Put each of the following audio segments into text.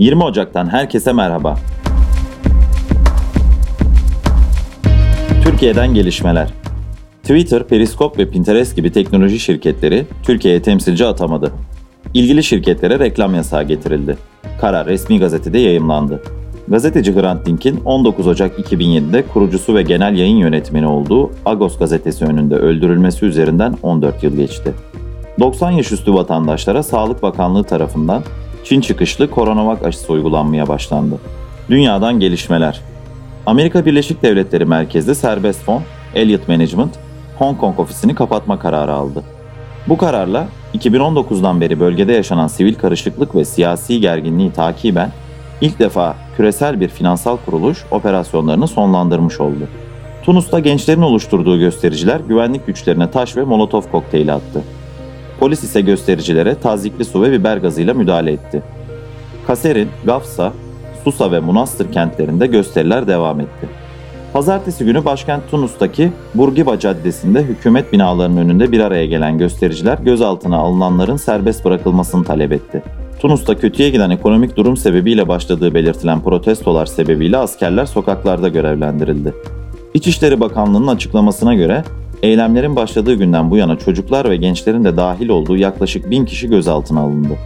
20 Ocak'tan herkese merhaba. Türkiye'den gelişmeler. Twitter, Periscope ve Pinterest gibi teknoloji şirketleri Türkiye'ye temsilci atamadı. İlgili şirketlere reklam yasağı getirildi. Karar resmi gazetede yayımlandı. Gazeteci Hrant Dink'in 19 Ocak 2007'de kurucusu ve genel yayın yönetmeni olduğu Agos gazetesi önünde öldürülmesi üzerinden 14 yıl geçti. 90 yaş üstü vatandaşlara Sağlık Bakanlığı tarafından Çin çıkışlı koronavak aşısı uygulanmaya başlandı. Dünyadan gelişmeler. Amerika Birleşik Devletleri merkezli serbest fon Elliott Management, Hong Kong ofisini kapatma kararı aldı. Bu kararla 2019'dan beri bölgede yaşanan sivil karışıklık ve siyasi gerginliği takiben ilk defa küresel bir finansal kuruluş operasyonlarını sonlandırmış oldu. Tunus'ta gençlerin oluşturduğu göstericiler güvenlik güçlerine taş ve molotof kokteyli attı. Polis ise göstericilere tazikli su ve biber gazıyla müdahale etti. Kaserin, Gafsa, Susa ve Munastır kentlerinde gösteriler devam etti. Pazartesi günü başkent Tunus'taki Burgiba Caddesi'nde hükümet binalarının önünde bir araya gelen göstericiler gözaltına alınanların serbest bırakılmasını talep etti. Tunus'ta kötüye giden ekonomik durum sebebiyle başladığı belirtilen protestolar sebebiyle askerler sokaklarda görevlendirildi. İçişleri Bakanlığı'nın açıklamasına göre eylemlerin başladığı günden bu yana çocuklar ve gençlerin de dahil olduğu yaklaşık bin kişi gözaltına alındı.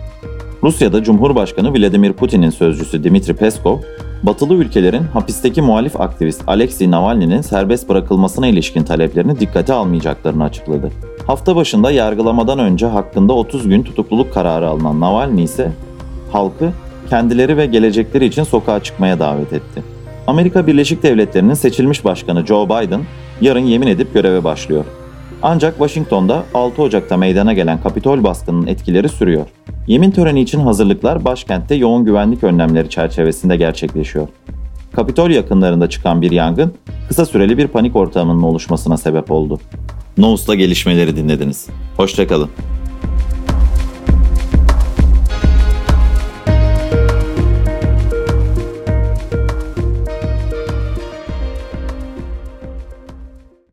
Rusya'da Cumhurbaşkanı Vladimir Putin'in sözcüsü Dmitri Peskov, batılı ülkelerin hapisteki muhalif aktivist Alexei Navalny'nin serbest bırakılmasına ilişkin taleplerini dikkate almayacaklarını açıkladı. Hafta başında yargılamadan önce hakkında 30 gün tutukluluk kararı alınan Navalny ise halkı kendileri ve gelecekleri için sokağa çıkmaya davet etti. Amerika Birleşik Devletleri'nin seçilmiş başkanı Joe Biden yarın yemin edip göreve başlıyor. Ancak Washington'da 6 Ocak'ta meydana gelen Kapitol baskının etkileri sürüyor. Yemin töreni için hazırlıklar başkentte yoğun güvenlik önlemleri çerçevesinde gerçekleşiyor. Kapitol yakınlarında çıkan bir yangın kısa süreli bir panik ortamının oluşmasına sebep oldu. Nous'ta gelişmeleri dinlediniz. Hoşçakalın.